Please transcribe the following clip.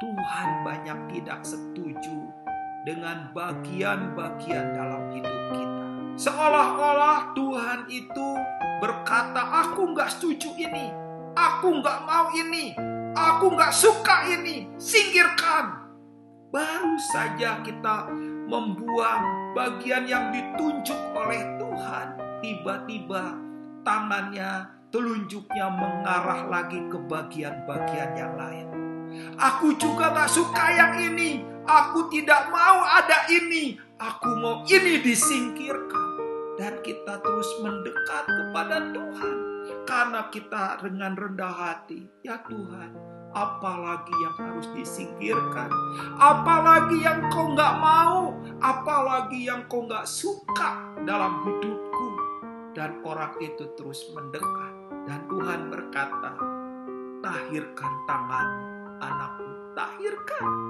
Tuhan banyak tidak setuju dengan bagian-bagian dalam hidup kita. Seolah-olah Tuhan itu berkata, aku nggak setuju ini, aku nggak mau ini, aku nggak suka ini, singkirkan. Baru saja kita membuang bagian yang ditunjuk oleh Tuhan, tiba-tiba tangannya, telunjuknya mengarah lagi ke bagian-bagian yang lain. Aku juga gak suka yang ini. Aku tidak mau ada ini. Aku mau ini disingkirkan. Dan kita terus mendekat kepada Tuhan. Karena kita dengan rendah hati. Ya Tuhan, apalagi yang harus disingkirkan, apalagi yang kau nggak mau, apalagi yang kau nggak suka dalam hidupku. Dan orang itu terus mendekat. Dan Tuhan berkata, tahirkan tanganmu, anakku, tahirkan.